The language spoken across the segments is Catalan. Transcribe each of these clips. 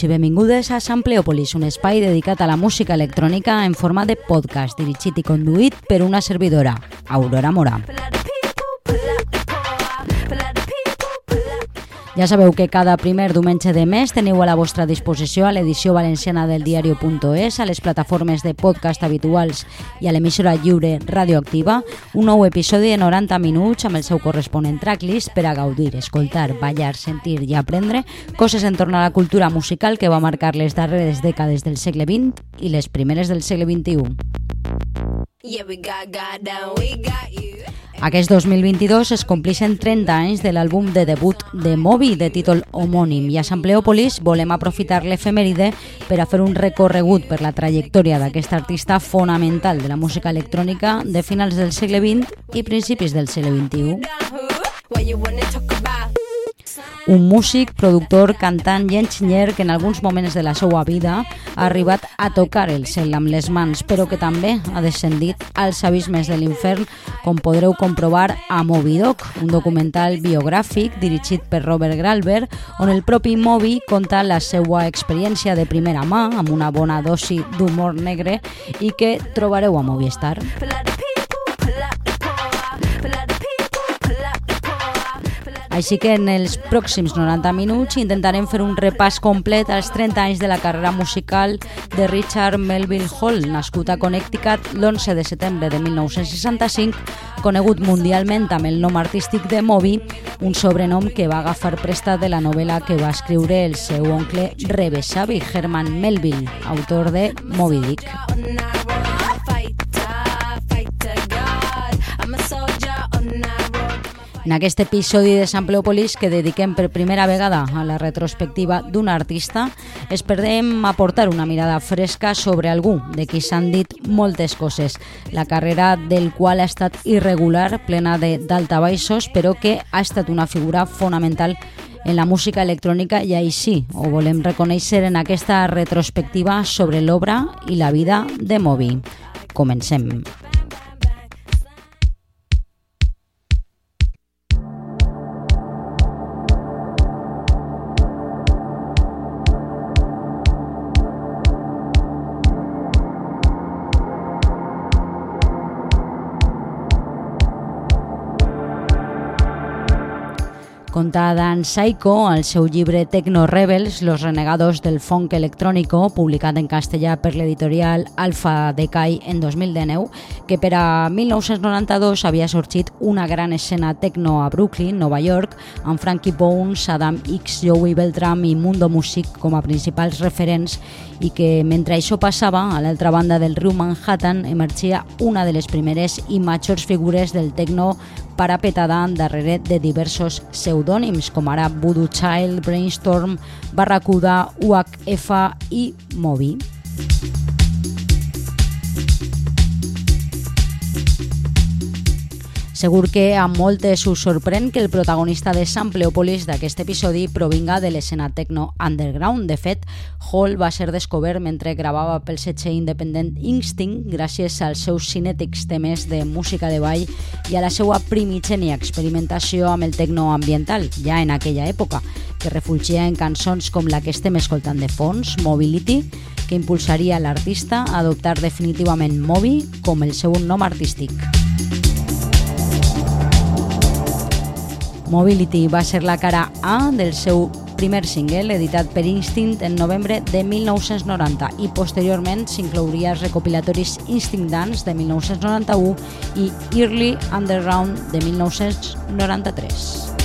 Benvinguts i benvingudes a Sampleopolis, un espai dedicat a la música electrònica en forma de podcast, dirigit i conduït per una servidora, Aurora Mora. Ja sabeu que cada primer diumenge de mes teniu a la vostra disposició a l'edició valenciana del diario.es, a les plataformes de podcast habituals i a l'emissora lliure radioactiva, un nou episodi de 90 minuts amb el seu corresponent tracklist per a gaudir, escoltar, ballar, sentir i aprendre coses en torno a la cultura musical que va marcar les darreres dècades del segle XX i les primeres del segle XXI. Yeah, we got God down, we got you. Aquest 2022 es compleixen 30 anys de l'àlbum de debut de Moby de títol homònim i a Sampleòpolis volem aprofitar l'efemèride per a fer un recorregut per la trajectòria d'aquest artista fonamental de la música electrònica de finals del segle XX i principis del segle XXI un músic, productor, cantant i enginyer que en alguns moments de la seva vida ha arribat a tocar el cel amb les mans, però que també ha descendit als abismes de l'infern, com podreu comprovar a Moby Doc, un documental biogràfic dirigit per Robert Gralber, on el propi Moby conta la seva experiència de primera mà, amb una bona dosi d'humor negre, i que trobareu a Movistar. Així que en els pròxims 90 minuts intentarem fer un repàs complet als 30 anys de la carrera musical de Richard Melville Hall, nascut a Connecticut l'11 de setembre de 1965, conegut mundialment amb el nom artístic de Moby, un sobrenom que va agafar prestat de la novel·la que va escriure el seu oncle rebesavi, Herman Melville, autor de Moby Dick. En aquest episodi de Sampleopolis que dediquem per primera vegada a la retrospectiva d'un artista, esperem aportar una mirada fresca sobre algú de qui s'han dit moltes coses, la carrera del qual ha estat irregular, plena d'altabaixos, però que ha estat una figura fonamental en la música electrònica i així ho volem reconèixer en aquesta retrospectiva sobre l'obra i la vida de Moby. Comencem. Conta Dan Saiko al seu llibre Tecno Rebels, Los renegados del funk electrónico, publicat en castellà per l'editorial Alfa Decay en 2019, que per a 1992 havia sorgit una gran escena tecno a Brooklyn, Nova York, amb Frankie Bones, Adam X, Joey Beltram i Mundo Music com a principals referents i que mentre això passava, a l'altra banda del riu Manhattan emergia una de les primeres i majors figures del tecno parapetada darrere de diversos pseudònims com ara Voodoo Child, Brainstorm, Barracuda, UHF i Moby. Segur que a moltes us sorprèn que el protagonista de Sampleopolis d'aquest episodi provinga de l'escena techno underground. De fet, Hall va ser descobert mentre gravava pel setge independent Instinct gràcies als seus cinètics temes de música de ball i a la seva primigènia experimentació amb el techno ambiental, ja en aquella època, que refugia en cançons com la que estem escoltant de fons, Mobility, que impulsaria l'artista a adoptar definitivament Moby com el seu nom artístic. Mobility va ser la cara A del seu primer single, editat per Instinct en novembre de 1990 i posteriorment s'inclouria els recopilatoris Instinct Dance de 1991 i Early Underground de 1993.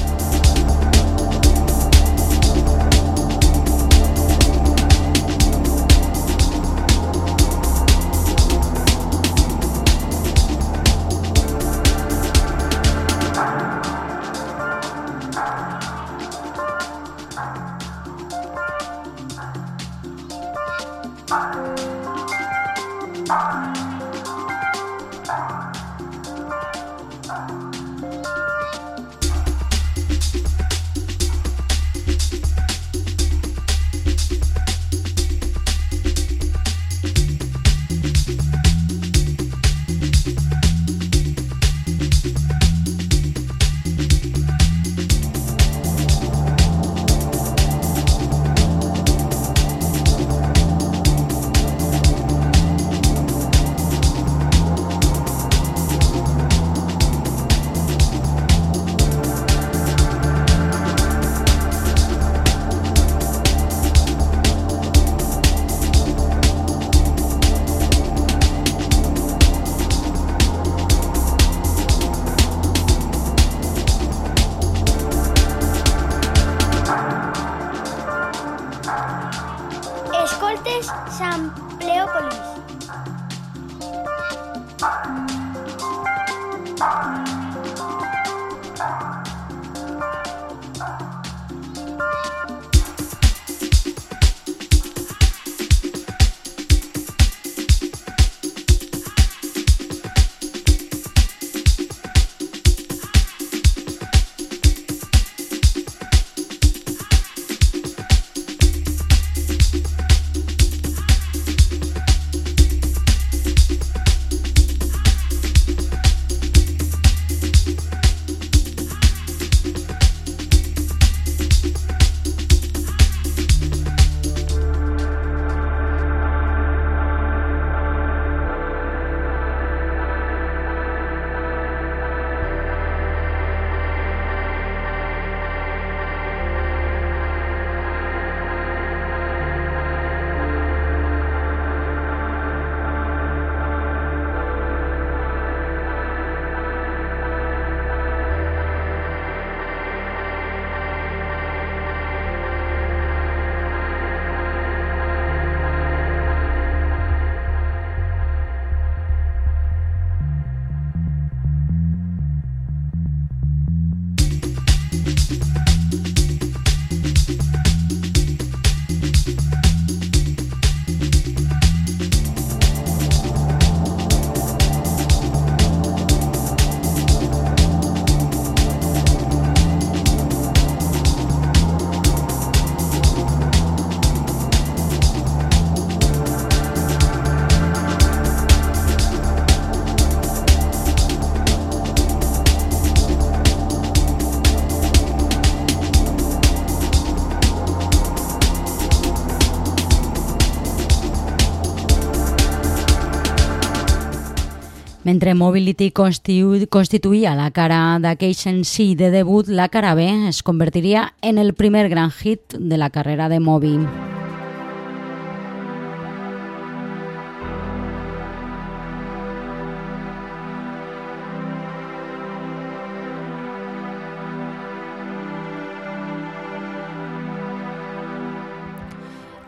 Mentre Mobility constitu constituïa la cara d'aquell senzill de debut, la cara B es convertiria en el primer gran hit de la carrera de Moby.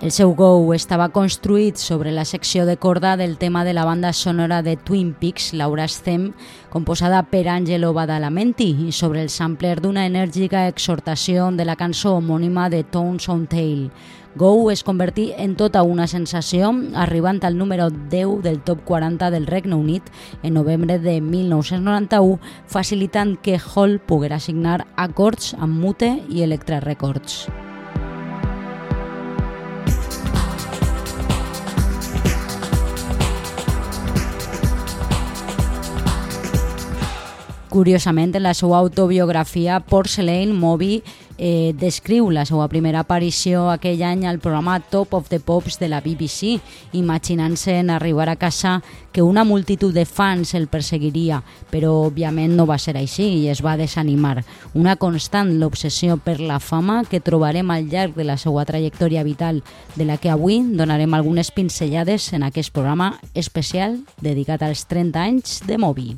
El seu Go estava construït sobre la secció de corda del tema de la banda sonora de Twin Peaks, Laura Stem, composada per Angelo Badalamenti, i sobre el sampler d'una enèrgica exhortació de la cançó homònima de Tones on Tail. Go es convertí en tota una sensació, arribant al número 10 del top 40 del Regne Unit en novembre de 1991, facilitant que Hall poguera signar acords amb Mute i Electra Records. Curiosament, en la seva autobiografia, Porcelain Moby eh, descriu la seva primera aparició aquell any al programa Top of the Pops de la BBC, imaginant-se en arribar a casa que una multitud de fans el perseguiria, però òbviament no va ser així i es va desanimar. Una constant l'obsessió per la fama que trobarem al llarg de la seva trajectòria vital, de la que avui donarem algunes pinzellades en aquest programa especial dedicat als 30 anys de Moby.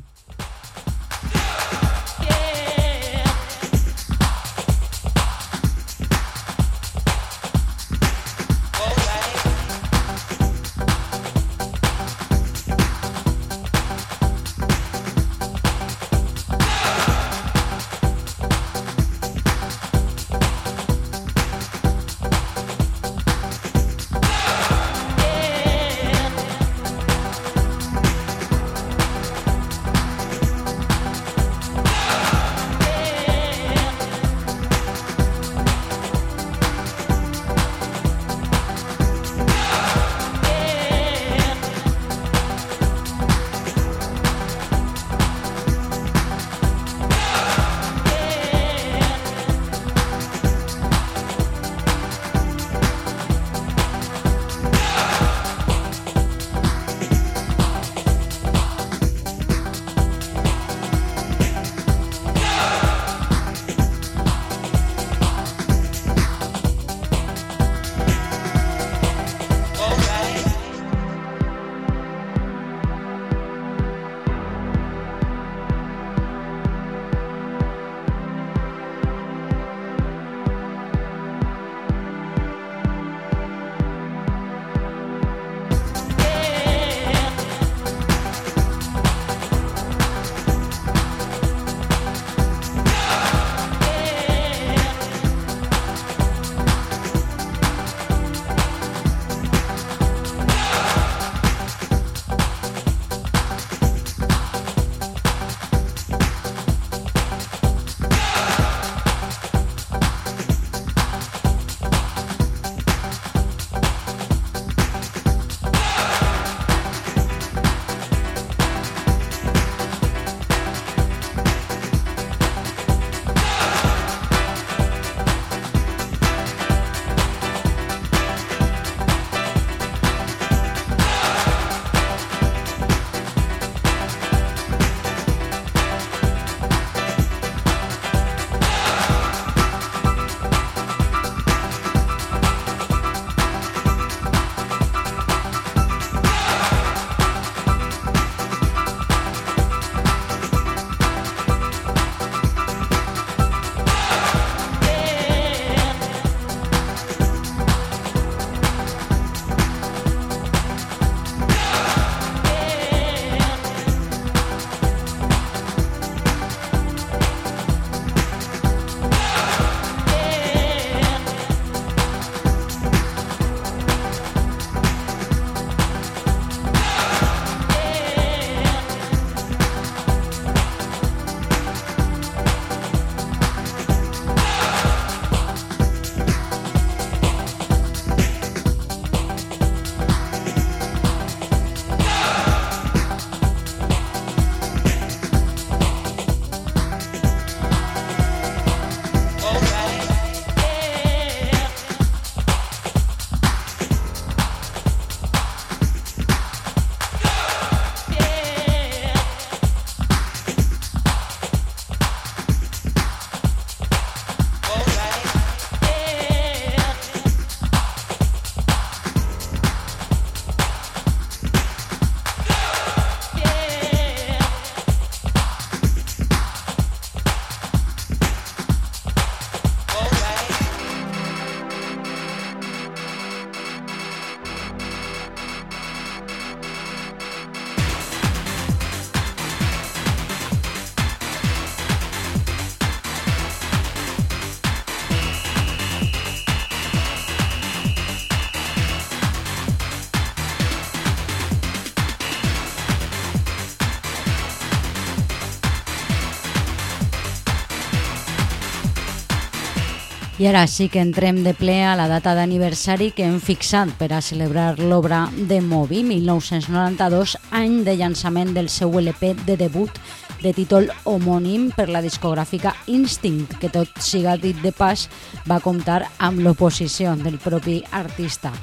I ara sí que entrem de ple a la data d'aniversari que hem fixat per a celebrar l'obra de Moby, 1992, any de llançament del seu LP de debut de títol homònim per la discogràfica Instinct, que tot siga dit de pas va comptar amb l'oposició del propi artista.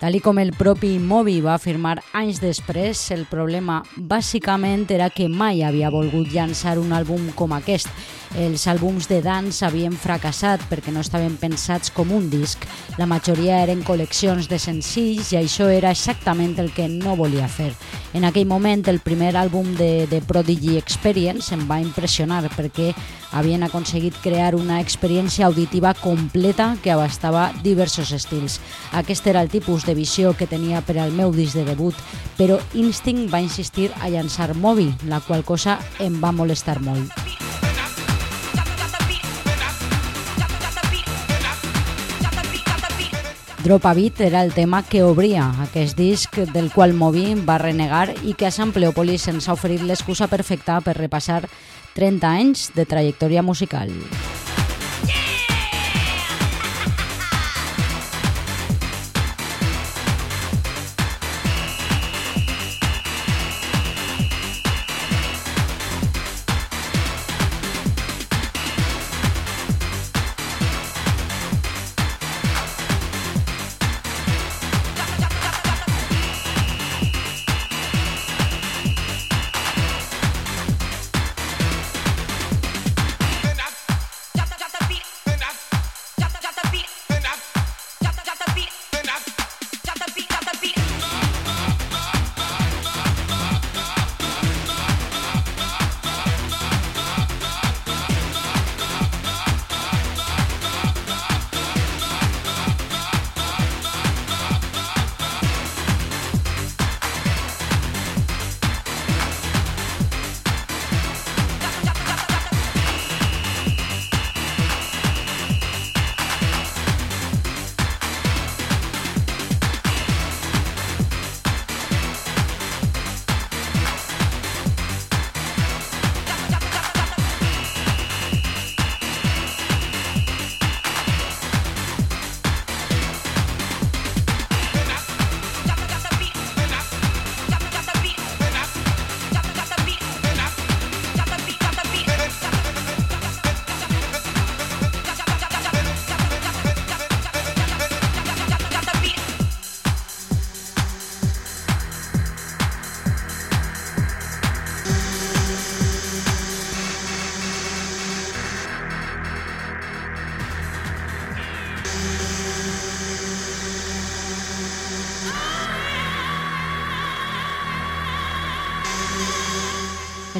Tal com el propi Moby va afirmar anys després, el problema bàsicament era que mai havia volgut llançar un àlbum com aquest. Els àlbums de dance havien fracassat perquè no estaven pensats com un disc. La majoria eren col·leccions de senzills i això era exactament el que no volia fer. En aquell moment, el primer àlbum de, de Prodigy Experience em va impressionar perquè havien aconseguit crear una experiència auditiva completa que abastava diversos estils. Aquest era el tipus de visió que tenia per al meu disc de debut, però Instinct va insistir a llançar Moby, la qual cosa em va molestar molt. Drop a Beat era el tema que obria aquest disc del qual Moby va renegar i que a Sampleopolis ens ha oferit l'excusa perfecta per repassar 30 anys de trajectòria musical.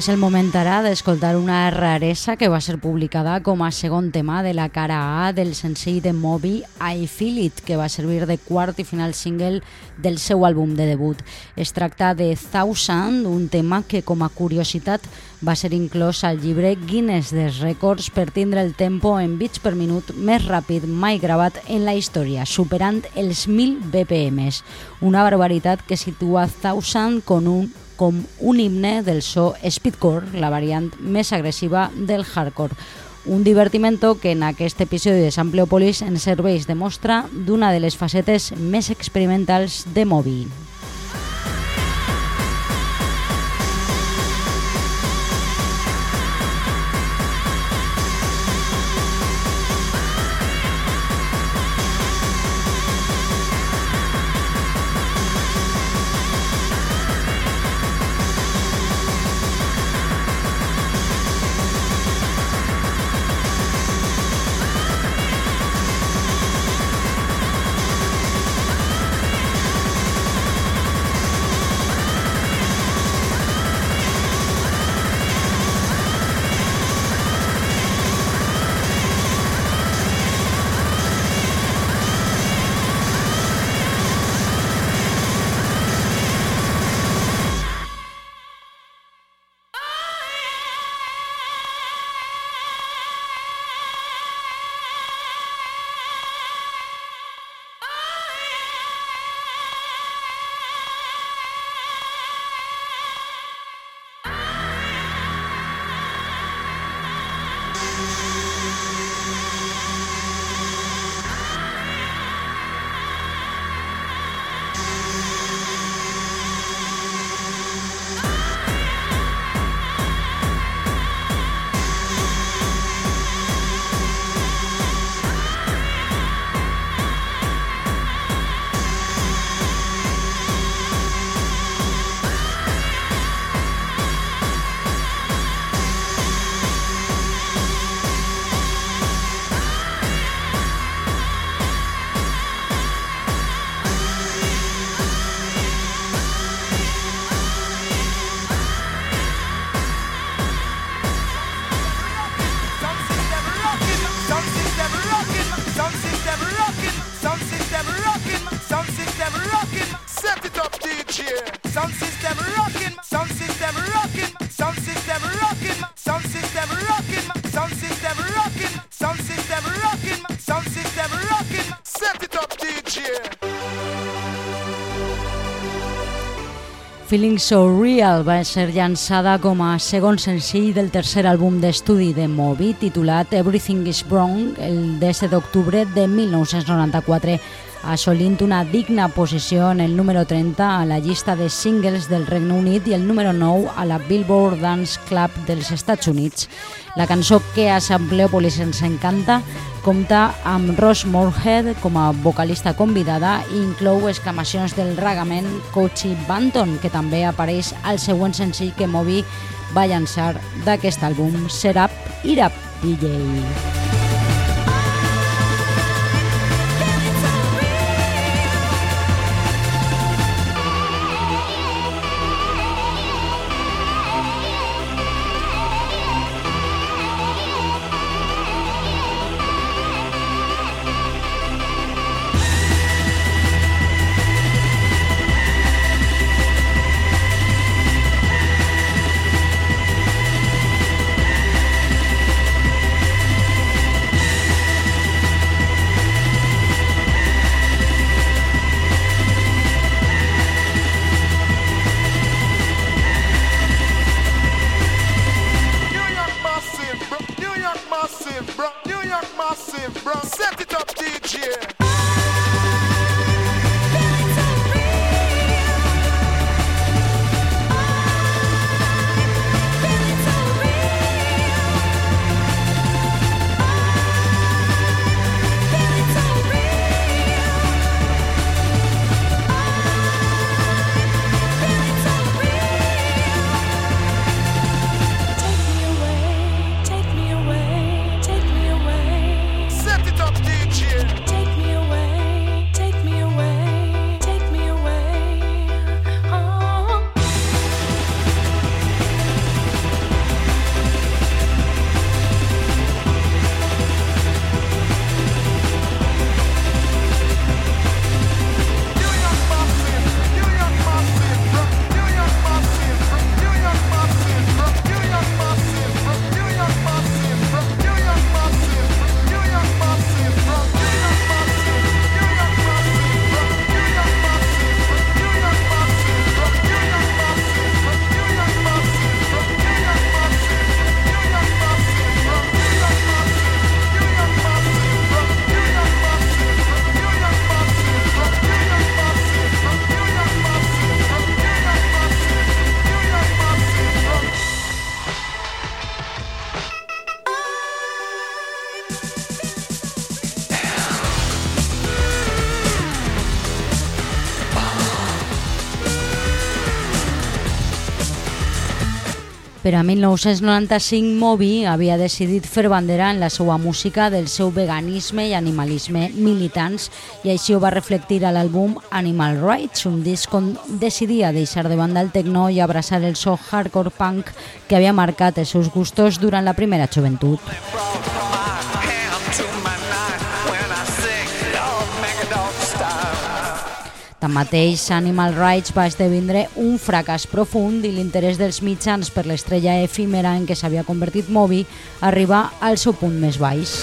És el moment ara d'escoltar una raresa que va ser publicada com a segon tema de la cara A del senzill de Moby I Feel It, que va servir de quart i final single del seu àlbum de debut. Es tracta de Thousand, un tema que com a curiositat va ser inclòs al llibre Guinness dels Records per tindre el tempo en bits per minut més ràpid mai gravat en la història, superant els 1.000 BPMs, una barbaritat que situa Thousand com un com un himne del so speedcore, la variant més agressiva del hardcore. Un divertimento que en aquest episodi de Sampleopolis ens serveix de mostra d'una de les facetes més experimentals de Moby. Feeling So Real va ser llançada com a segon senzill del tercer àlbum d'estudi de Moby, titulat Everything is Wrong, el 10 d'octubre de 1994, assolint una digna posició en el número 30 a la llista de singles del Regne Unit i el número 9 a la Billboard Dance Club dels Estats Units. La cançó que a Sampleopolis ens encanta compta amb Ross Moorhead com a vocalista convidada i inclou exclamacions del ragament Coachy Banton, que també apareix al següent senzill que Moby va llançar d'aquest àlbum, Serap Irap DJ. Però a 1995 Moby havia decidit fer bandera en la seva música del seu veganisme i animalisme militants i així ho va reflectir a l'àlbum Animal Rights, un disc on decidia deixar de banda el techno i abraçar el so hardcore punk que havia marcat els seus gustos durant la primera joventut. Tanmateix, Animal Rights va esdevindre un fracàs profund i l'interès dels mitjans per l'estrella efímera en què s'havia convertit Moby arriba al seu punt més baix.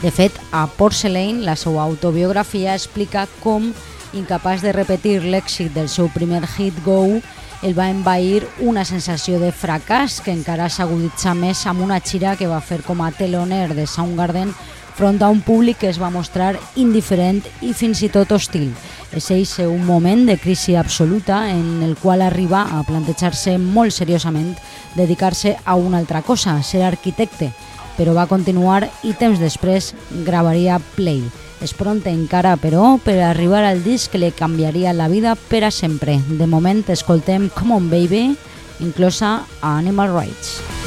De fet, a Porcelain, la seva autobiografia explica com, incapaç de repetir l'èxit del seu primer hit Go, el va envair una sensació de fracàs que encara s'aguditza més amb una xira que va fer com a teloner de Soundgarden front a un públic que es va mostrar indiferent i fins i tot hostil. És eixe un moment de crisi absoluta en el qual arriba a plantejar-se molt seriosament dedicar-se a una altra cosa, ser arquitecte, però va continuar i temps després gravaria Play. És pront encara, però, per arribar al disc que li canviaria la vida per a sempre. De moment escoltem Come On Baby, inclosa a Animal Rights.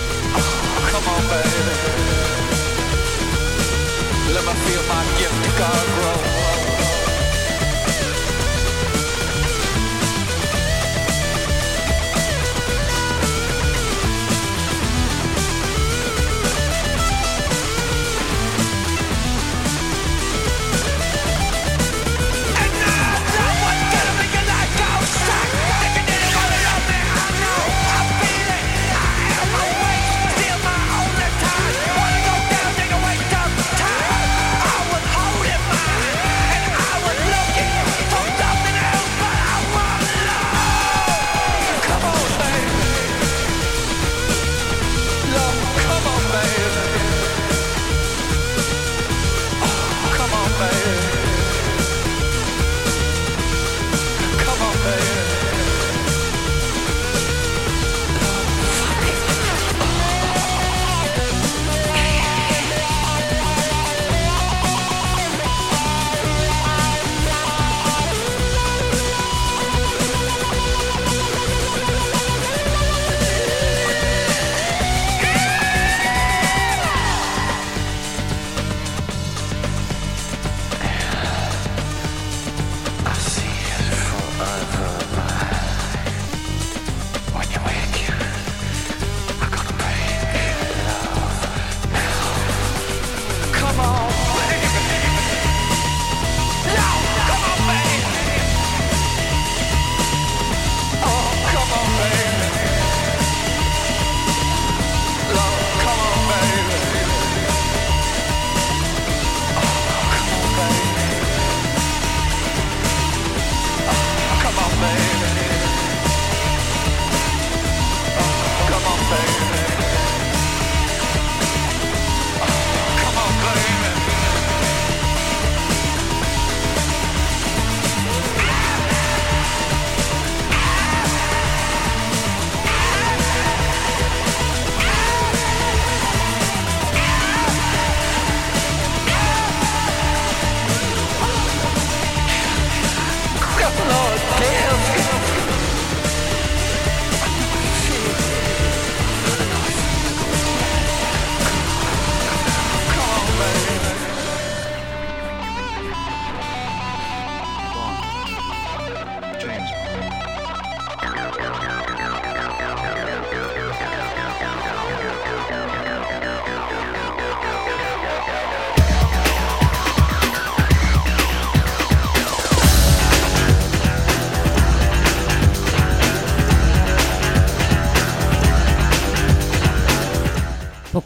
Chicago.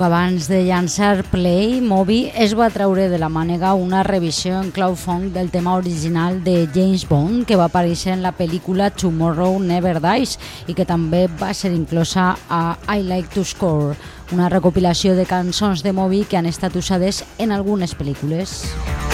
Abans de llançar Play, Moby es va treure de la mànega una revisió en cloud funk del tema original de James Bond que va aparèixer en la pel·lícula Tomorrow Never Dies i que també va ser inclosa a I Like to Score, una recopilació de cançons de Moby que han estat usades en algunes pel·lícules. Escoltes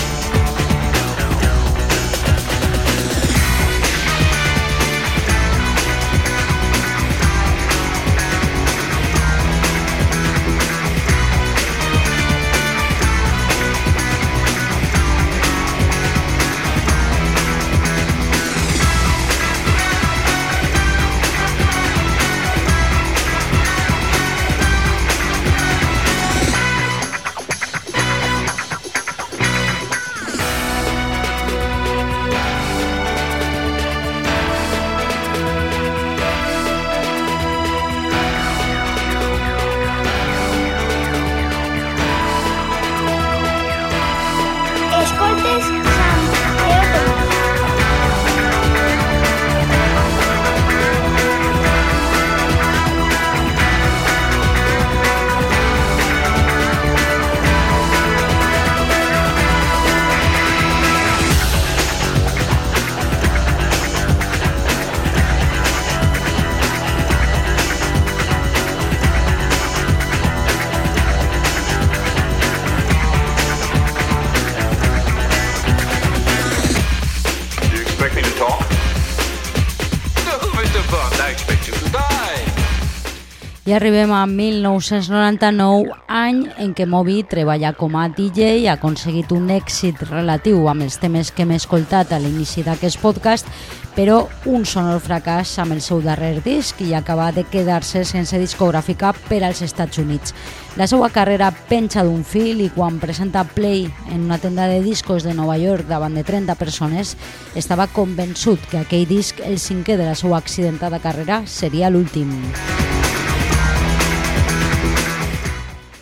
a 1999, any en què Moby treballa com a DJ i ha aconseguit un èxit relatiu amb els temes que hem escoltat a l'inici d'aquest podcast, però un sonor fracàs amb el seu darrer disc i acaba de quedar-se sense discogràfica per als Estats Units. La seva carrera penja d'un fil i quan presenta Play en una tenda de discos de Nova York davant de 30 persones, estava convençut que aquell disc, el cinquè de la seva accidentada carrera, seria l'últim.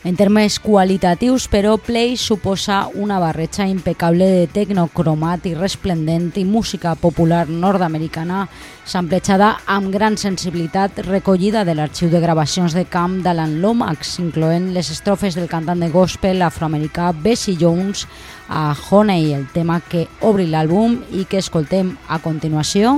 En termes qualitatius, però, Play suposa una barreja impecable de tecno cromat i resplendent i música popular nord-americana samplejada amb gran sensibilitat recollida de l'arxiu de gravacions de camp d'Alan Lomax, incloent les estrofes del cantant de gospel afroamericà Bessie Jones a Honey, el tema que obri l'àlbum i que escoltem a continuació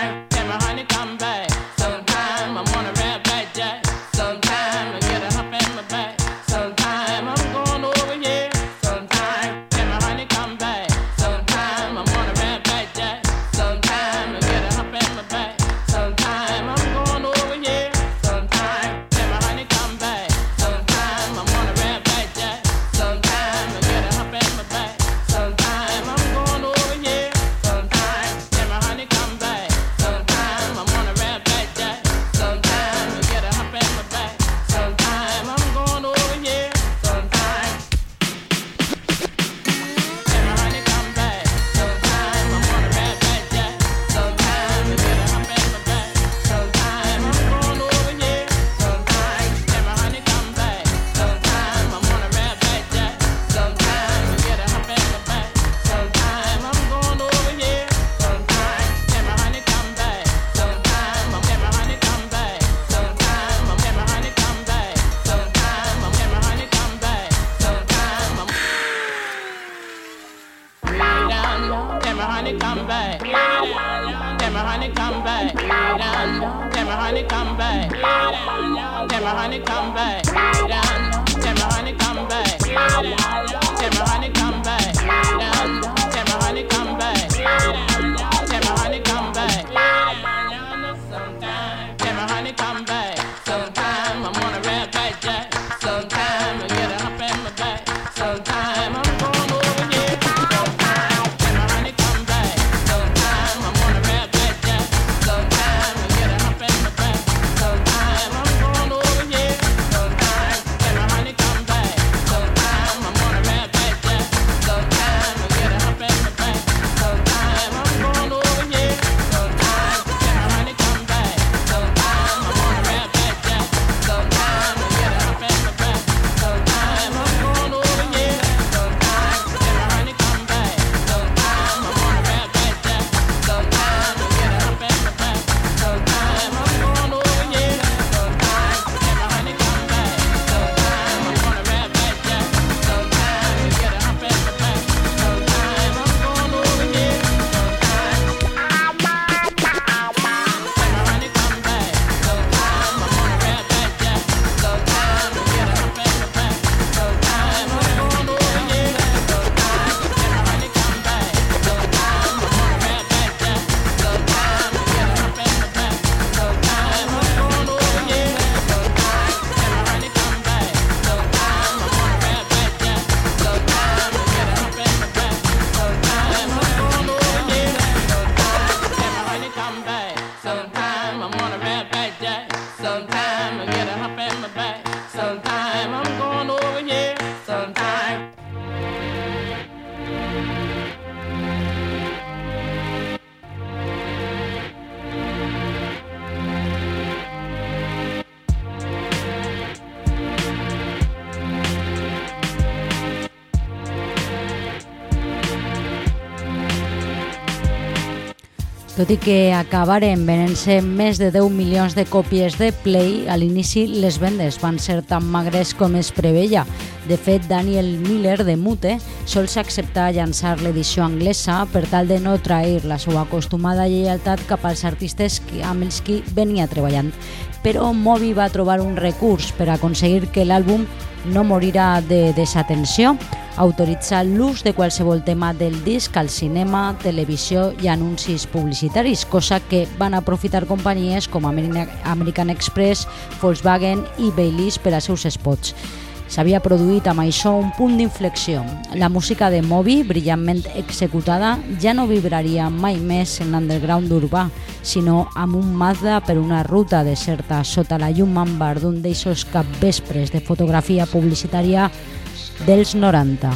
i que acabaren venent-se més de 10 milions de còpies de Play, a l'inici les vendes van ser tan magres com es preveia. De fet, Daniel Miller de Mute sols acceptar llançar l'edició anglesa per tal de no trair la seva acostumada lleialtat cap als artistes amb els qui venia treballant. Però Moby va trobar un recurs per aconseguir que l'àlbum no morirà de desatenció, autoritzar l'ús de qualsevol tema del disc al cinema, televisió i anuncis publicitaris, cosa que van aprofitar companyies com American Express, Volkswagen i Baileys per a seus spots. S'havia produït amb això un punt d'inflexió. La música de Moby, brillantment executada, ja no vibraria mai més en l'underground urbà, sinó amb un Mazda per una ruta deserta sota la llum àmbar d'un d'eixos capvespres de fotografia publicitària dels 90.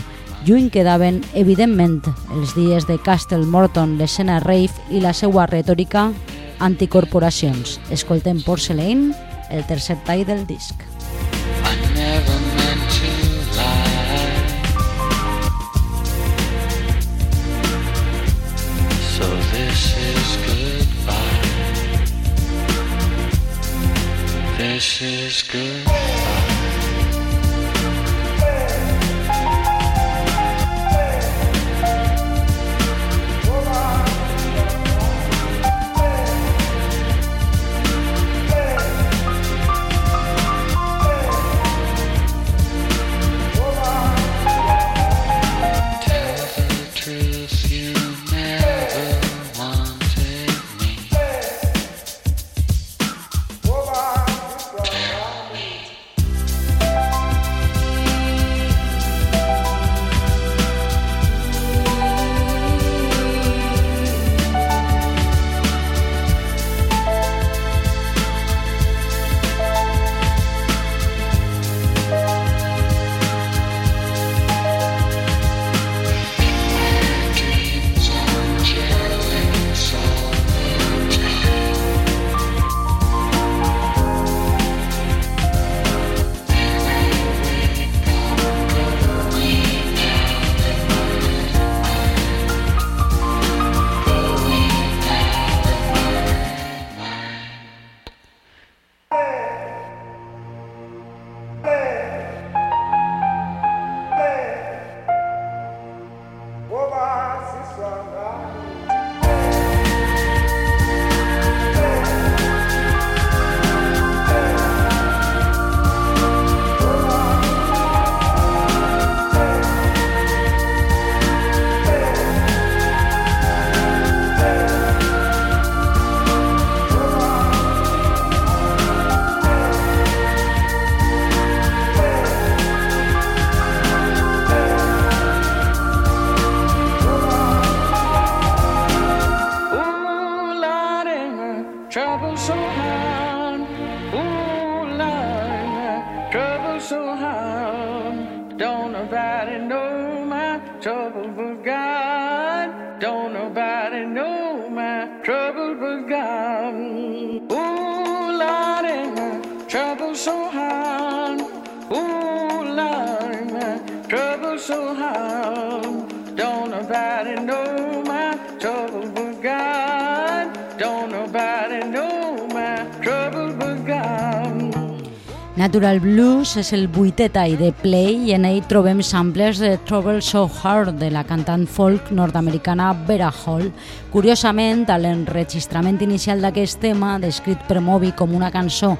Lluny quedaven, evidentment, els dies de Castle Morton, l'escena rave i la seva retòrica anticorporacions. Escoltem Porcelain, el tercer tall del disc. This is goodbye. És el vuitè tall de Play i en ell trobem samples de Trouble So Hard de la cantant folk nord-americana Vera Hall. Curiosament, a l'enregistrament inicial d'aquest tema, descrit per Moby com una cançó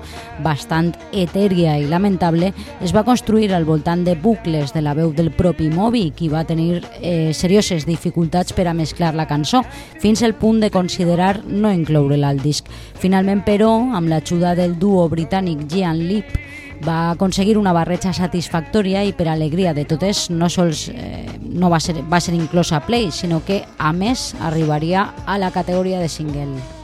bastant etèria i lamentable, es va construir al voltant de bucles de la veu del propi Moby, qui va tenir eh, serioses dificultats per a mesclar la cançó, fins al punt de considerar no incloure-la al disc. Finalment, però, amb l'ajuda del duo britànic Gian Lip, va aconseguir una barreja satisfactòria i per alegria de totes no sols eh, no va ser, va ser inclosa a Play, sinó que a més arribaria a la categoria de single.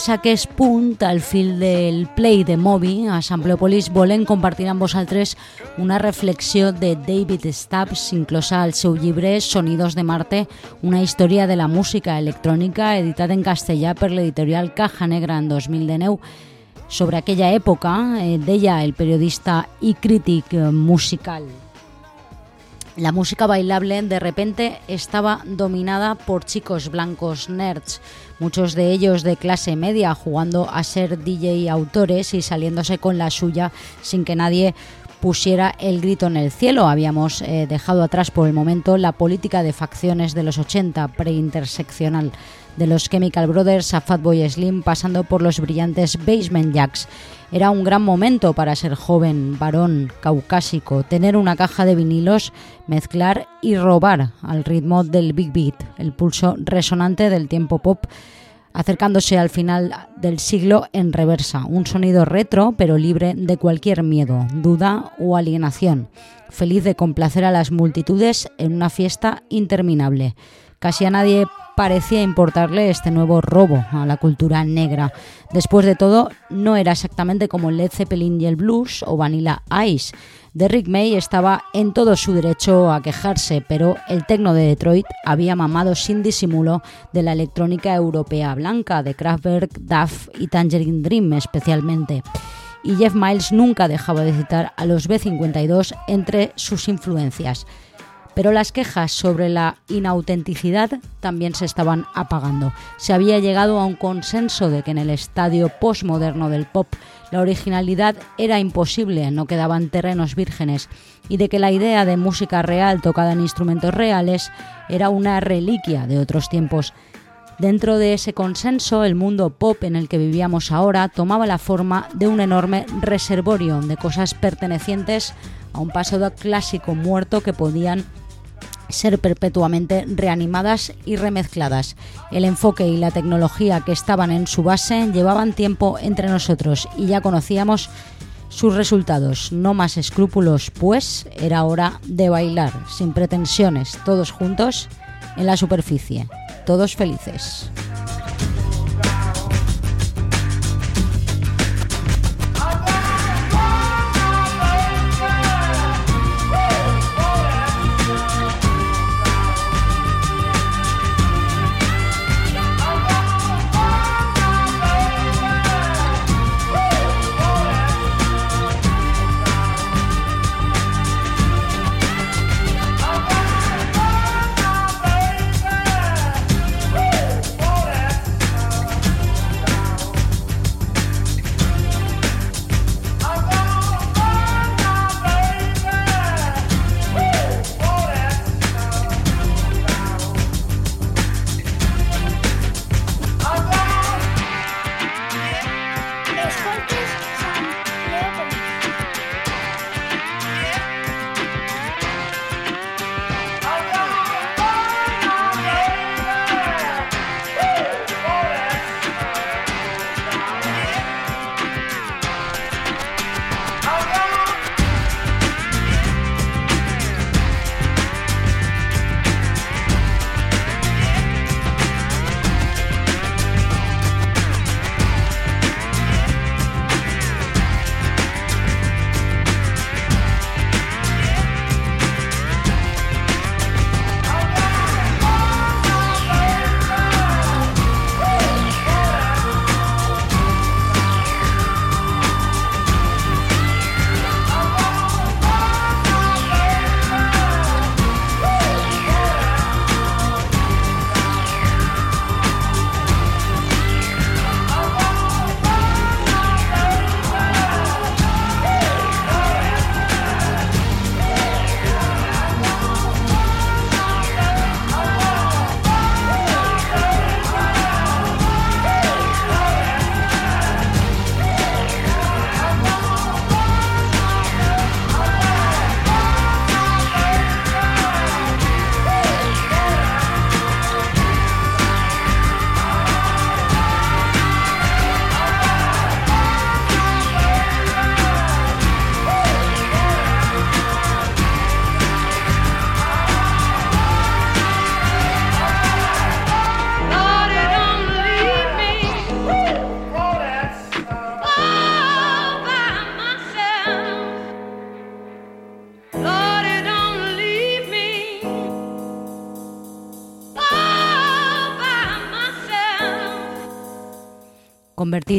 Des aquest punt, al fil del play de Moby, a Sampleopolis volem compartir amb vosaltres una reflexió de David Stubbs, inclosa al seu llibre Sonidos de Marte, una història de la música electrònica editat en castellà per l'editorial Caja Negra en 2019. Sobre aquella època, eh, deia el periodista i crític musical la música bailable de repente estaba dominada por chicos blancos nerds, muchos de ellos de clase media, jugando a ser DJ autores y saliéndose con la suya sin que nadie pusiera el grito en el cielo. Habíamos eh, dejado atrás por el momento la política de facciones de los 80, preinterseccional, de los Chemical Brothers a Fatboy Slim, pasando por los brillantes Basement Jacks. Era un gran momento para ser joven, varón, caucásico, tener una caja de vinilos, mezclar y robar al ritmo del Big Beat, el pulso resonante del tiempo pop acercándose al final del siglo en reversa, un sonido retro pero libre de cualquier miedo, duda o alienación, feliz de complacer a las multitudes en una fiesta interminable. Casi a nadie parecía importarle este nuevo robo a la cultura negra. Después de todo, no era exactamente como Led Zeppelin y el blues o Vanilla Ice. Derrick May estaba en todo su derecho a quejarse, pero el tecno de Detroit había mamado sin disimulo de la electrónica europea blanca, de Kraftwerk, Duff y Tangerine Dream especialmente. Y Jeff Miles nunca dejaba de citar a los B52 entre sus influencias pero las quejas sobre la inautenticidad también se estaban apagando. Se había llegado a un consenso de que en el estadio postmoderno del pop la originalidad era imposible, no quedaban terrenos vírgenes, y de que la idea de música real tocada en instrumentos reales era una reliquia de otros tiempos. Dentro de ese consenso, el mundo pop en el que vivíamos ahora tomaba la forma de un enorme reservorio de cosas pertenecientes a un pasado clásico muerto que podían ser perpetuamente reanimadas y remezcladas. El enfoque y la tecnología que estaban en su base llevaban tiempo entre nosotros y ya conocíamos sus resultados. No más escrúpulos, pues era hora de bailar, sin pretensiones, todos juntos en la superficie, todos felices.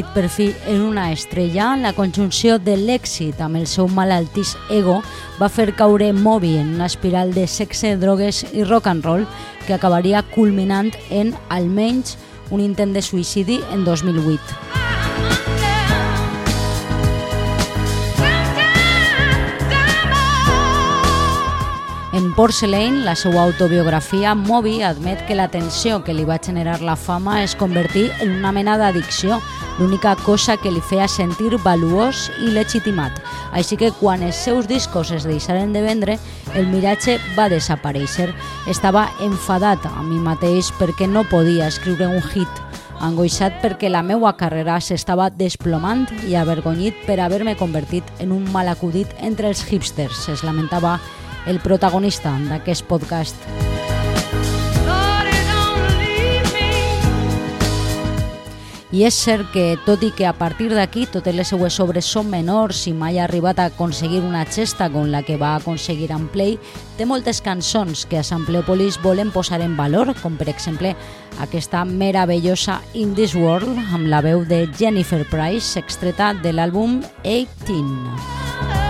Convertit per fi en una estrella, la conjunció de l'èxit amb el seu malaltís ego va fer caure Moby en una espiral de sexe, drogues i rock and roll que acabaria culminant en, almenys, un intent de suïcidi en 2008. Porcelain, la seva autobiografia, Moby admet que la tensió que li va generar la fama es convertí en una mena d'addicció, l'única cosa que li feia sentir valuós i legitimat. Així que quan els seus discos es deixaren de vendre, el miratge va desaparèixer. Estava enfadat a mi mateix perquè no podia escriure un hit, angoixat perquè la meua carrera s'estava desplomant i avergonyit per haver-me convertit en un mal acudit entre els hipsters, es lamentava el protagonista d'aquest podcast. I és cert que, tot i que a partir d'aquí totes les seues obres són menors i mai ha arribat a aconseguir una xesta com la que va aconseguir en Play, té moltes cançons que a Sampleopolis volen posar en valor, com per exemple aquesta meravellosa In This World amb la veu de Jennifer Price, extreta de l'àlbum 18.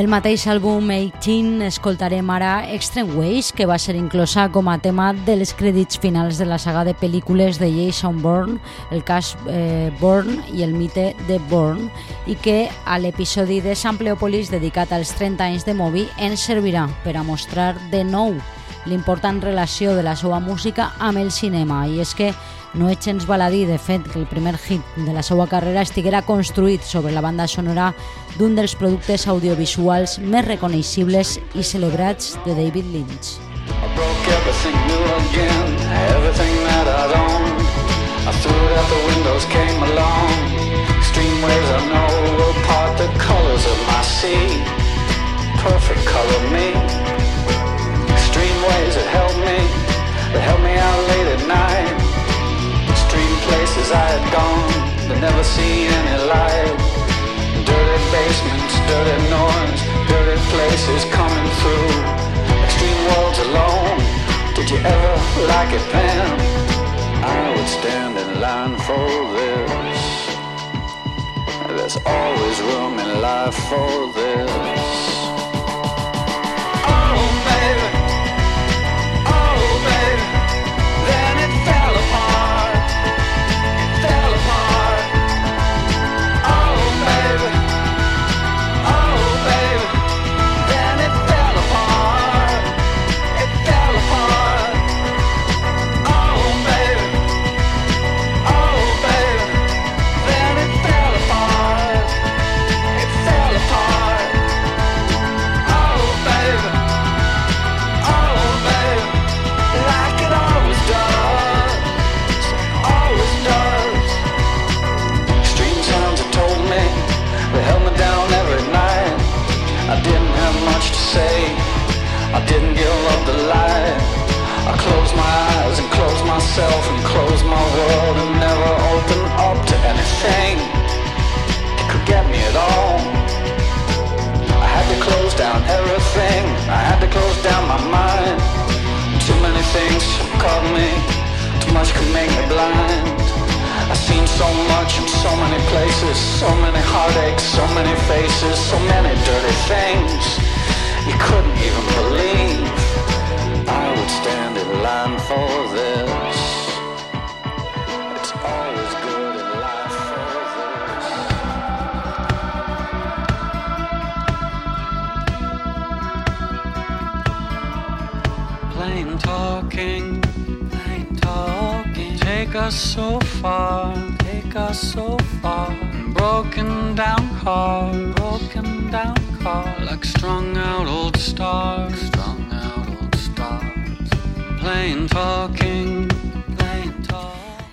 Del mateix àlbum 18 escoltarem ara Extreme Ways, que va ser inclosa com a tema dels crèdits finals de la saga de pel·lícules de Jason Bourne, el cas eh, Bourne i el mite de Bourne, i que a l'episodi de Sampleopolis dedicat als 30 anys de Moby ens servirà per a mostrar de nou l'important relació de la seva música amb el cinema, i és que no és gens baladí, de fet, que el primer hit de la seva carrera estiguera construït sobre la banda sonora d'un dels productes audiovisuals més reconeixibles i celebrats de David Lynch. I broke everything new again, everything that. I threw it out the windows, came along. Waves I know will part the colors of my sea. Perfect color me. I had gone, but never seen any light. Dirty basements, dirty noise, dirty places coming through. Extreme worlds alone. Did you ever like it then? I would stand in line for this. There's always room in life for this. Oh, baby. Myself and close my world and never open up to anything that could get me at all. I had to close down everything. I had to close down my mind. Too many things caught me. Too much could make me blind. I've seen so much in so many places, so many heartaches, so many faces, so many dirty things. You couldn't even believe I would stand in line for this. Take us so far, take us so far. Broken down car, broken down car. Like strung out old stars, strung out old stars. Plain talking, plain.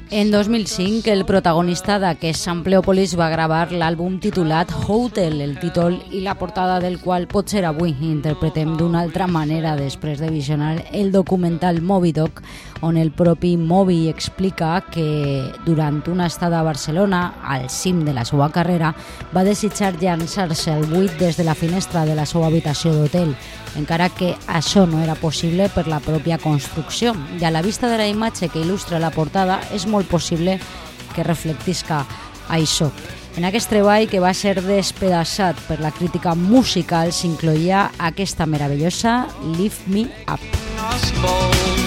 En 2005, el protagonista d'aquest Sampleopolis va gravar l'àlbum titulat Hotel, el títol i la portada del qual potser avui interpretem d'una altra manera després de visionar el documental Moby on el propi Moby explica que durant una estada a Barcelona, al cim de la seva carrera, va desitjar llançar-se al buit des de la finestra de la seva habitació d'hotel, encara que això no era possible per la pròpia construcció. I a la vista de la imatge que il·lustra la portada és molt possible que reflectisca això. En aquest treball, que va ser despedaçat per la crítica musical, s'incloïa aquesta meravellosa Lift Me Up. us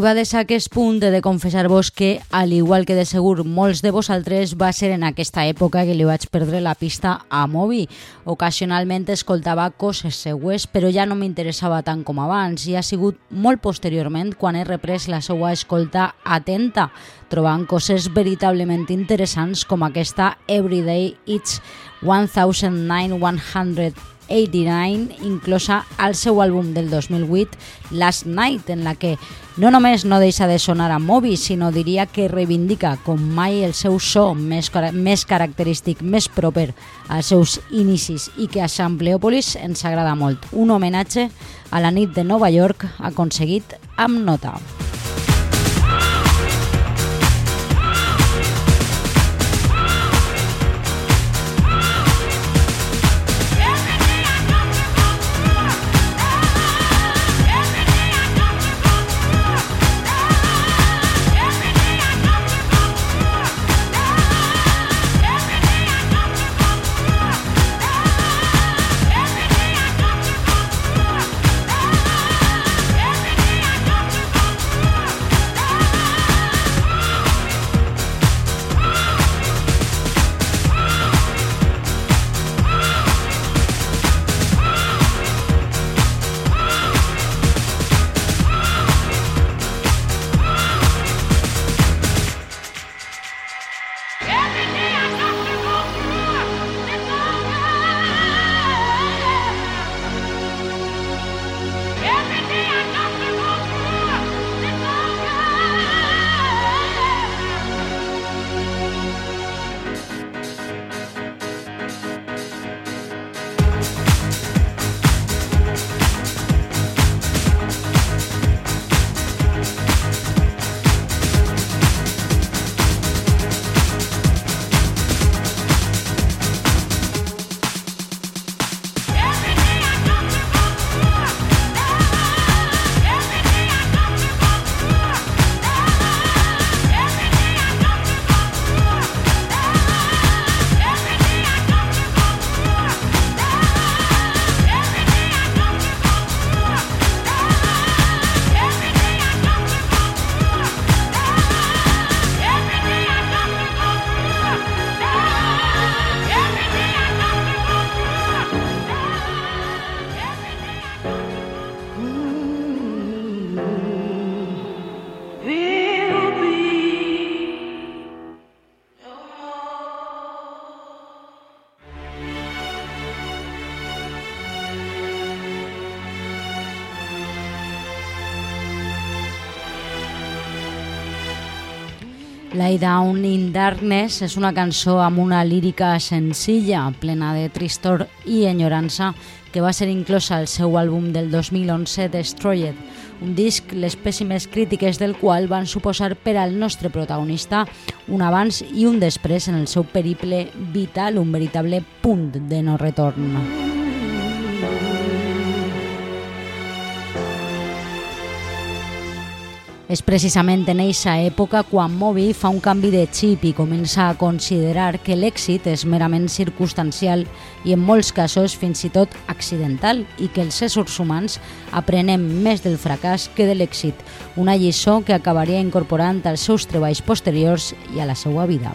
Arribades a aquest punt he de confessar-vos que, al igual que de segur molts de vosaltres, va ser en aquesta època que li vaig perdre la pista a Moby. Ocasionalment escoltava coses seues, però ja no m'interessava tant com abans i ha sigut molt posteriorment quan he reprès la seva escolta atenta, trobant coses veritablement interessants com aquesta Everyday It's 1989 inclosa al seu àlbum del 2008, Last Night, en la que no només no deixa de sonar a Moby, sinó diria que reivindica com mai el seu so més, més característic, més proper als seus inicis i que a Sampleopolis ens agrada molt. Un homenatge a la nit de Nova York aconseguit amb nota. Darkness és una cançó amb una lírica senzilla, plena de tristor i enyorança, que va ser inclosa al seu àlbum del 2011 Destroyed, un disc les pèssimes crítiques del qual van suposar per al nostre protagonista un abans i un després en el seu periple vital, un veritable punt de no retorn. És precisament en eixa època quan Moby fa un canvi de xip i comença a considerar que l'èxit és merament circumstancial i en molts casos fins i tot accidental i que els éssers humans aprenem més del fracàs que de l'èxit, una lliçó que acabaria incorporant als seus treballs posteriors i a la seva vida.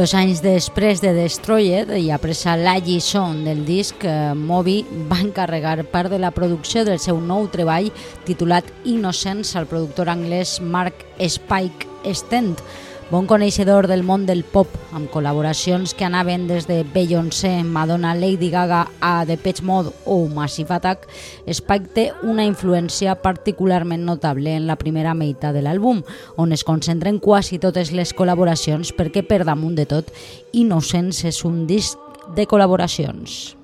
Dos anys després de Destroyed i apresa la lliçó del disc, eh, Moby va encarregar part de la producció del seu nou treball titulat Innocence al productor anglès Mark Spike Stent, bon coneixedor del món del pop, amb col·laboracions que anaven des de Beyoncé, Madonna, Lady Gaga a Depeche Mode o Massive Attack, Spike té una influència particularment notable en la primera meitat de l'àlbum, on es concentren quasi totes les col·laboracions perquè per damunt de tot, Innocence és un disc de col·laboracions.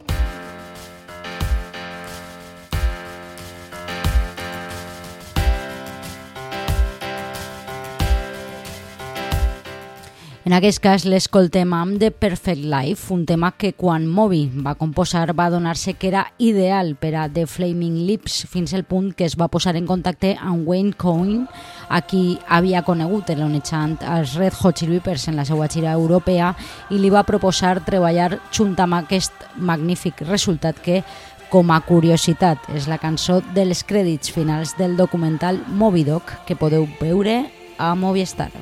En aquest cas l'escoltem amb The Perfect Life, un tema que quan Moby va composar va donar-se que era ideal per a The Flaming Lips fins al punt que es va posar en contacte amb Wayne Coyne, a qui havia conegut elonejant els Red Hot Chili Peppers en la seva gira europea i li va proposar treballar junt amb aquest magnífic resultat que com a curiositat, és la cançó dels crèdits finals del documental Moby Doc que podeu veure a Movistar.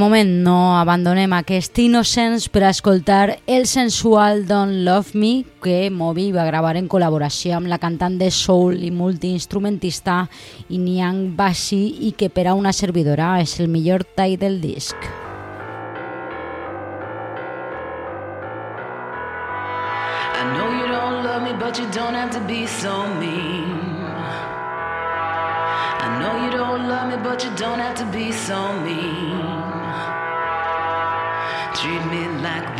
Moment no abandonem aquest Innocence per escoltar el sensual Don't Love Me que Moby va gravar en col·laboració amb la cantant de soul i multiinstrumentista Inyang Bashi i que per a una servidora és el millor tall del disc. I know you don't love me, but you don't have to be so mean. I know you don't love me, but you don't have to be so mean.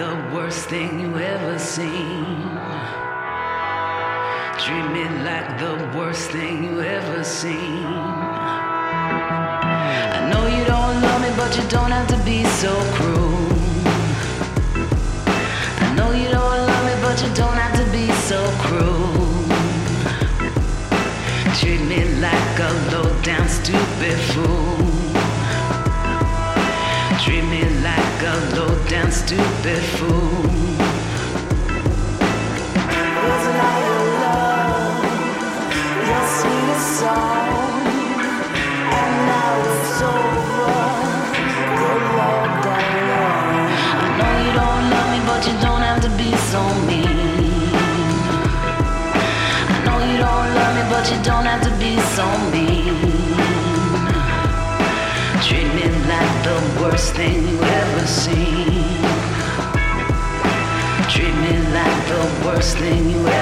The worst thing you ever seen. Treat me like the worst thing you ever seen. I know you don't love me, but you don't have to be so cruel. I know you don't love me, but you don't have to be so cruel. Treat me like a low down stupid fool. Treat me like a low stupid fool. Thing you ever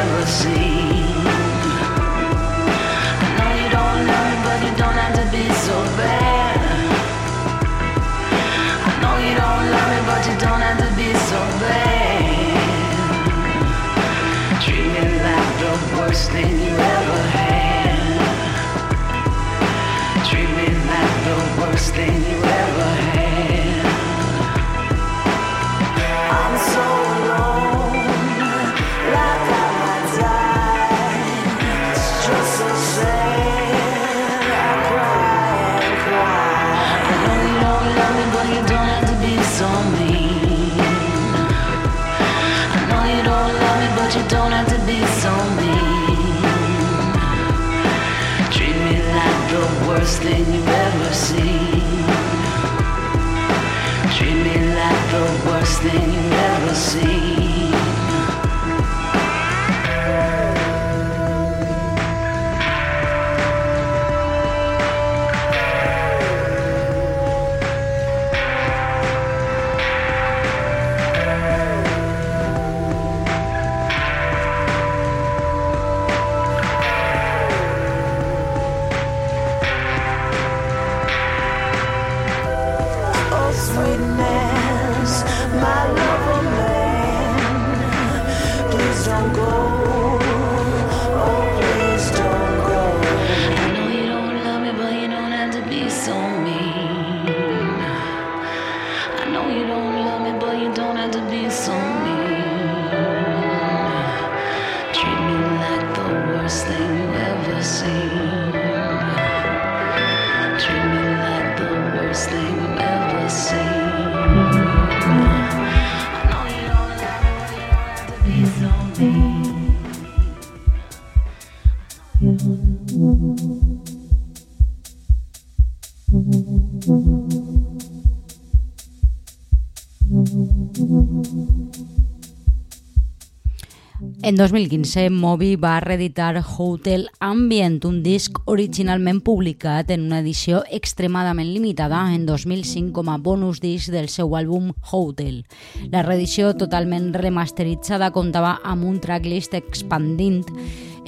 2015, Moby va reeditar Hotel Ambient, un disc originalment publicat en una edició extremadament limitada en 2005 com a bonus disc del seu àlbum Hotel. La reedició totalment remasteritzada comptava amb un tracklist expandint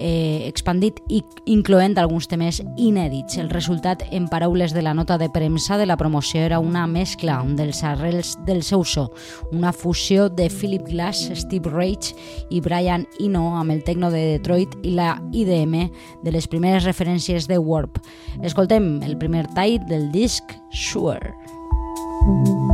eh, expandit i incloent alguns temes inèdits. El resultat, en paraules de la nota de premsa de la promoció, era una mescla dels arrels del seu so, una fusió de Philip Glass, Steve Rage i Brian Eno amb el techno de Detroit i la IDM de les primeres referències de Warp. Escoltem el primer tall del disc Sure. Thank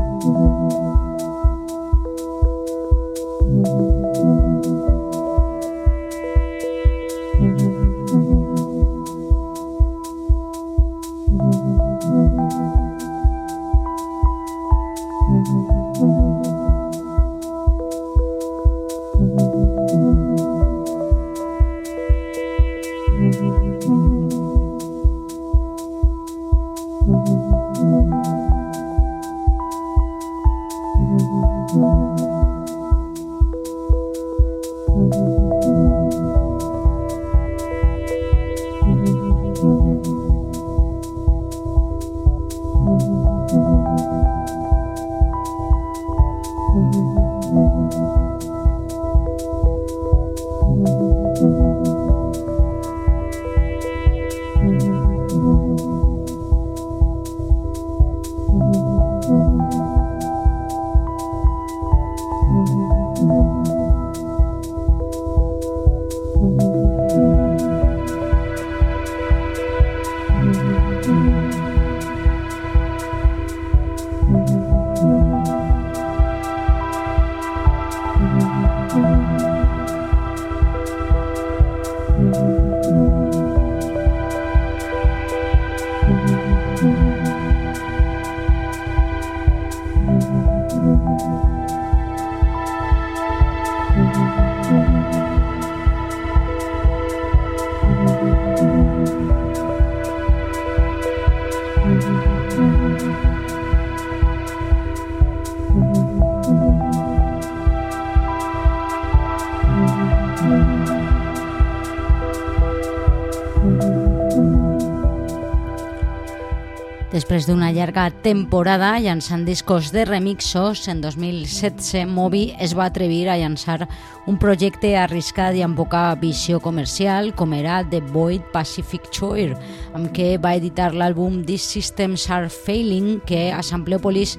Llarga temporada llançant discos de remixos, en 2016 Moby es va atrevir a llançar un projecte arriscat i amb poca visió comercial com era The Void Pacific Choir, amb què va editar l'àlbum These Systems Are Failing, que a Sampleopolis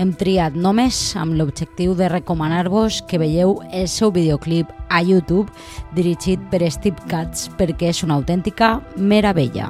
hem triat només amb l'objectiu de recomanar-vos que veieu el seu videoclip a YouTube dirigit per Steve Katz perquè és una autèntica meravella.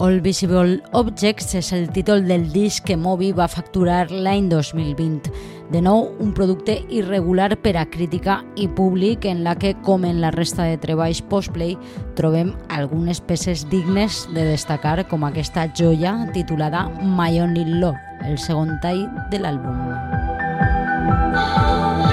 All Visible Objects és el títol del disc que Moby va facturar l'any 2020. De nou, un producte irregular per a crítica i públic en la que, com en la resta de treballs postplay, trobem algunes peces dignes de destacar com aquesta joia titulada My Only Love, el segon tall de l'àlbum. Do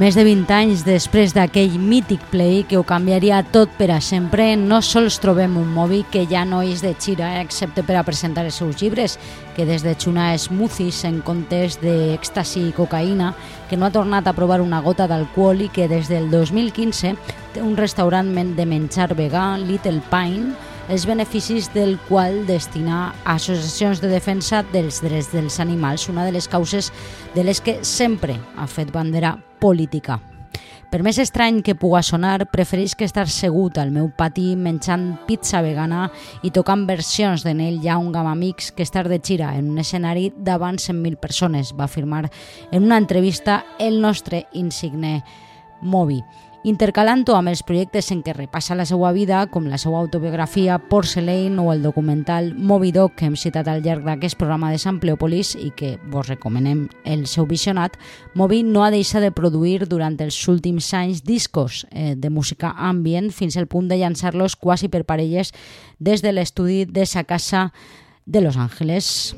Més de 20 anys després d'aquell mític play que ho canviaria tot per a sempre, no sols trobem un Moby que ja no és de xira, excepte per a presentar els seus llibres, que des de xunar smoothies en comptes d'èxtasi i cocaïna, que no ha tornat a provar una gota d'alcohol i que des del 2015 té un restaurant de menjar vegà, Little Pine, els beneficis del qual destinar a associacions de defensa dels drets dels animals, una de les causes de les que sempre ha fet bandera política. Per més estrany que puga sonar, prefereix que estar segut al meu pati menjant pizza vegana i tocant versions de Neil Young amb amics que estar de xira en un escenari davant 100.000 persones, va afirmar en una entrevista el nostre insigne Moby intercalant-ho amb els projectes en què repassa la seva vida, com la seva autobiografia Porcelain o el documental Moby Dog que hem citat al llarg d'aquest programa de Sampleopolis i que vos recomanem el seu visionat, Moby no ha deixat de produir durant els últims anys discos eh, de música ambient fins al punt de llançar-los quasi per parelles des de l'estudi de sa casa de Los Angeles.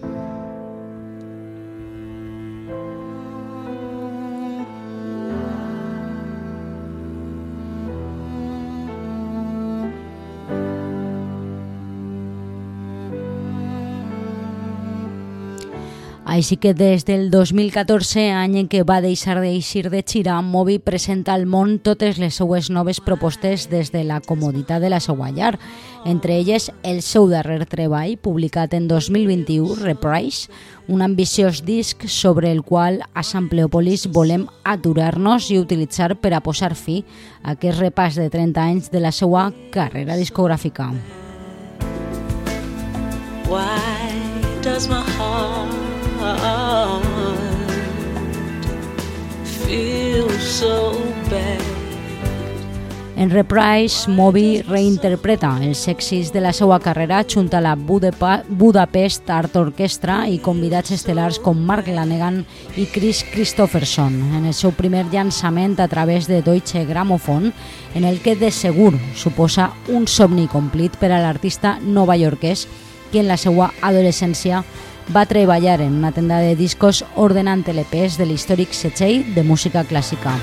Així que des del 2014, any en què va deixar d'eixir de xira, Moby presenta al món totes les seues noves propostes des de la comoditat de la seua llar, entre elles el seu darrer treball, publicat en 2021, Reprise, un ambiciós disc sobre el qual a Sampleopolis volem aturar-nos i utilitzar per a posar fi a aquest repàs de 30 anys de la seua carrera discogràfica. Why does my heart? En Reprise, Moby reinterpreta els èxits de la seva carrera junt a la Budapest Art Orchestra i convidats estel·lars com Mark Lanegan i Chris Christopherson en el seu primer llançament a través de Deutsche Grammophon, en el que de segur suposa un somni complit per a l'artista novaiorquès que en la seva adolescència va treballar en una tenda de discos ordenant LPs de l'històric setxell de música clàssica.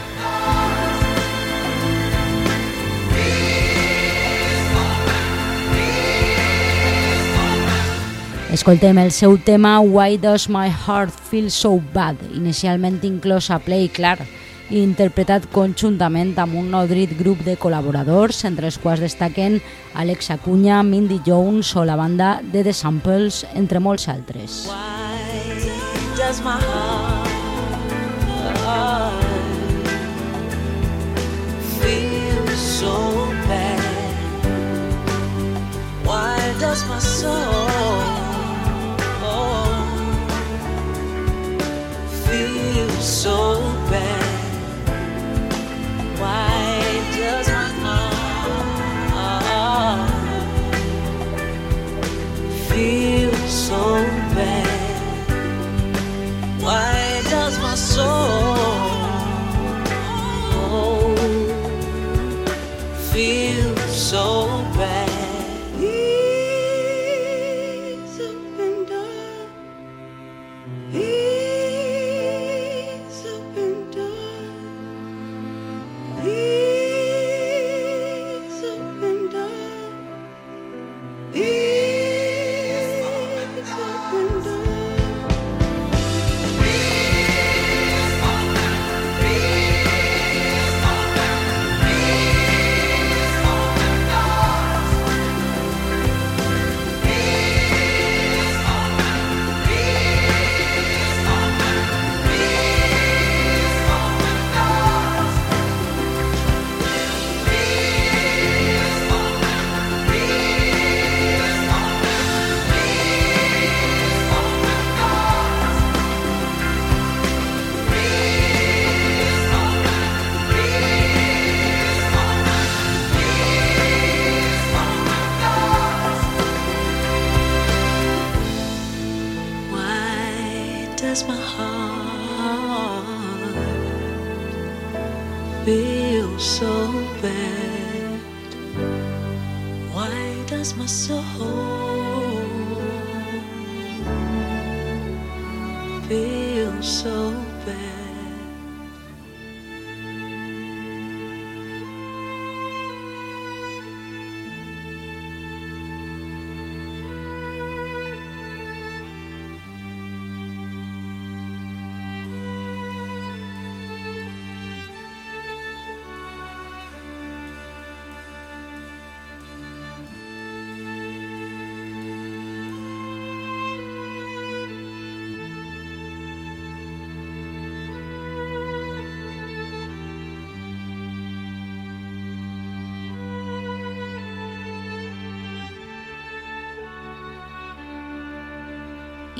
Escoltem el seu tema Why Does My Heart Feel So Bad, inicialment inclòs a Play Clar, interpretat conjuntament amb un nodrit grup de col·laboradors, entre els quals destaquen Alex Acuña, Mindy Jones o la banda de The Samples, entre molts altres. Why does my soul feel so bad? So bad? Why does my soul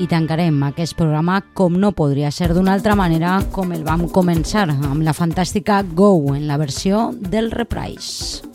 I tancarem aquest programa com no podria ser d'una altra manera com el vam començar, amb la fantàstica Go en la versió del Reprise.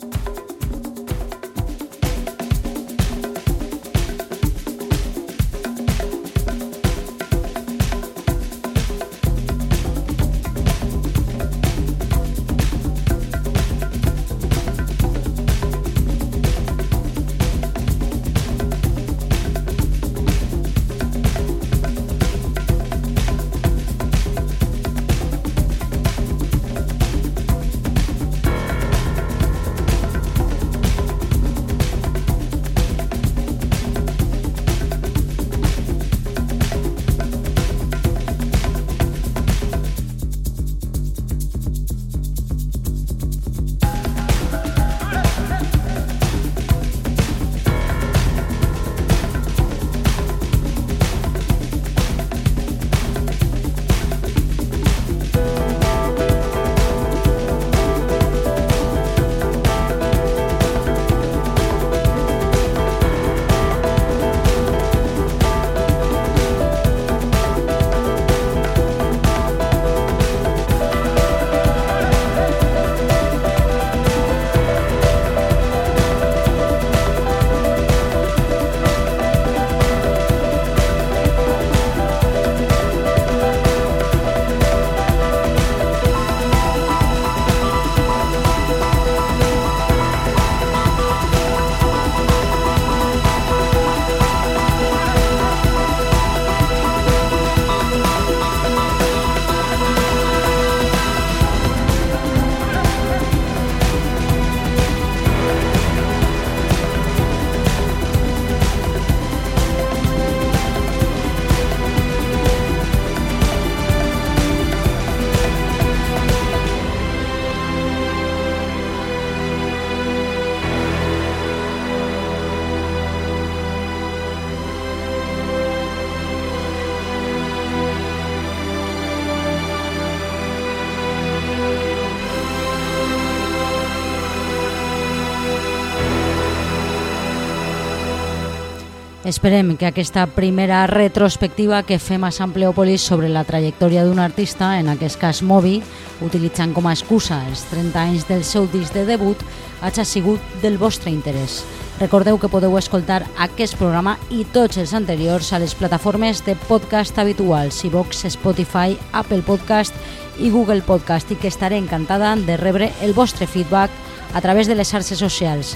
Esperem que aquesta primera retrospectiva que fem a Sant Pleòpolis sobre la trajectòria d'un artista, en aquest cas Moby, utilitzant com a excusa els 30 anys del seu disc de debut, hagi sigut del vostre interès. Recordeu que podeu escoltar aquest programa i tots els anteriors a les plataformes de podcast habituals, iVox, Spotify, Apple Podcast i Google Podcast i que estaré encantada de rebre el vostre feedback a través de les xarxes socials.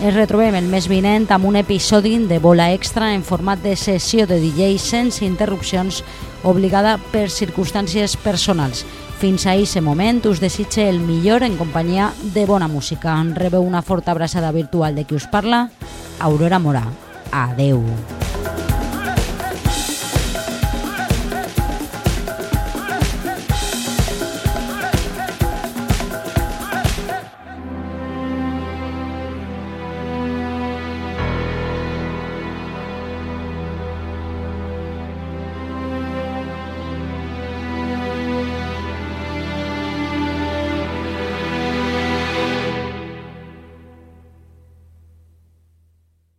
Ens retrobem el mes vinent amb un episodi de bola extra en format de sessió de DJ sense interrupcions obligada per circumstàncies personals. Fins a aquest moment us desitge el millor en companyia de bona música. Rebeu una forta abraçada virtual de qui us parla, Aurora Morà. Adeu.